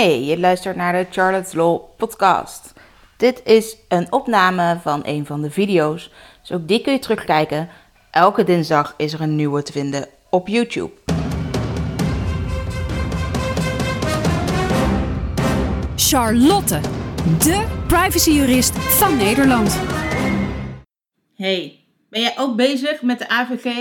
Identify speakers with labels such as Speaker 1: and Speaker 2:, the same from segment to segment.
Speaker 1: Hey, je luistert naar de Charlotte's Law podcast. Dit is een opname van een van de video's, dus ook die kun je terugkijken. Elke dinsdag is er een nieuwe te vinden op YouTube.
Speaker 2: Charlotte, de privacyjurist van Nederland.
Speaker 1: Hey, ben jij ook bezig met de AVG?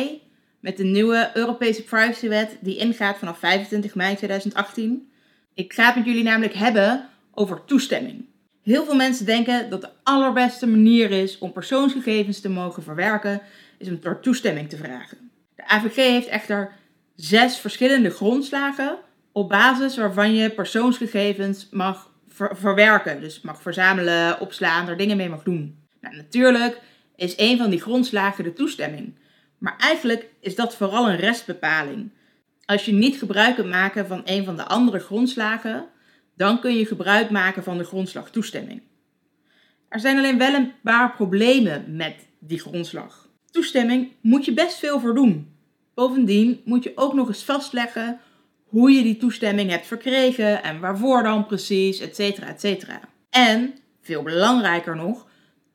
Speaker 1: Met de nieuwe Europese privacywet die ingaat vanaf 25 mei 2018? Ik ga het met jullie namelijk hebben over toestemming. Heel veel mensen denken dat de allerbeste manier is om persoonsgegevens te mogen verwerken, is om door toestemming te vragen. De AVG heeft echter zes verschillende grondslagen op basis waarvan je persoonsgegevens mag verwerken. Dus mag verzamelen, opslaan, er dingen mee mag doen. Nou, natuurlijk is een van die grondslagen de toestemming. Maar eigenlijk is dat vooral een restbepaling. Als je niet gebruik kunt maken van een van de andere grondslagen, dan kun je gebruik maken van de grondslag toestemming. Er zijn alleen wel een paar problemen met die grondslag. Toestemming moet je best veel voor doen. Bovendien moet je ook nog eens vastleggen hoe je die toestemming hebt verkregen en waarvoor dan precies, et cetera, et cetera. En, veel belangrijker nog,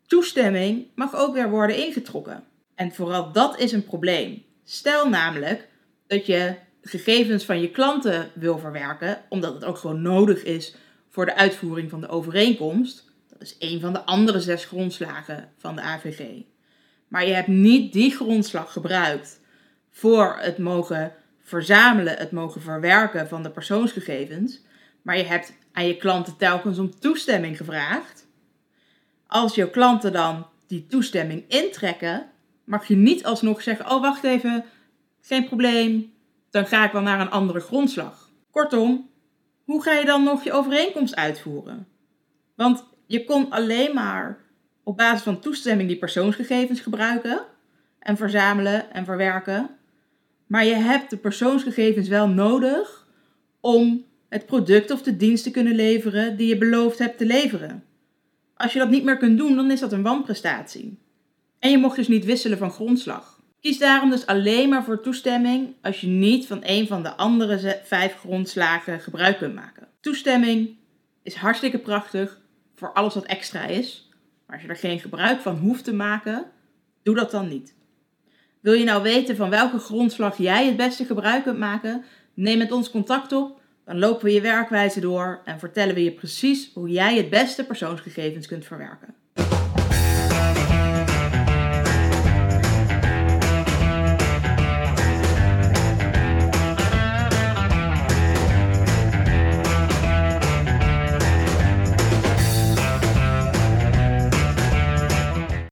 Speaker 1: toestemming mag ook weer worden ingetrokken. En vooral dat is een probleem. Stel namelijk dat je gegevens van je klanten wil verwerken, omdat het ook gewoon nodig is voor de uitvoering van de overeenkomst. Dat is een van de andere zes grondslagen van de AVG. Maar je hebt niet die grondslag gebruikt voor het mogen verzamelen, het mogen verwerken van de persoonsgegevens, maar je hebt aan je klanten telkens om toestemming gevraagd. Als jouw klanten dan die toestemming intrekken, mag je niet alsnog zeggen: Oh, wacht even, geen probleem, dan ga ik wel naar een andere grondslag. Kortom, hoe ga je dan nog je overeenkomst uitvoeren? Want je kon alleen maar op basis van toestemming die persoonsgegevens gebruiken en verzamelen en verwerken. Maar je hebt de persoonsgegevens wel nodig om het product of de dienst te kunnen leveren die je beloofd hebt te leveren. Als je dat niet meer kunt doen, dan is dat een wanprestatie. En je mocht dus niet wisselen van grondslag. Kies daarom dus alleen maar voor toestemming als je niet van een van de andere vijf grondslagen gebruik kunt maken. Toestemming is hartstikke prachtig voor alles wat extra is, maar als je er geen gebruik van hoeft te maken, doe dat dan niet. Wil je nou weten van welke grondslag jij het beste gebruik kunt maken? Neem met ons contact op, dan lopen we je werkwijze door en vertellen we je precies hoe jij het beste persoonsgegevens kunt verwerken.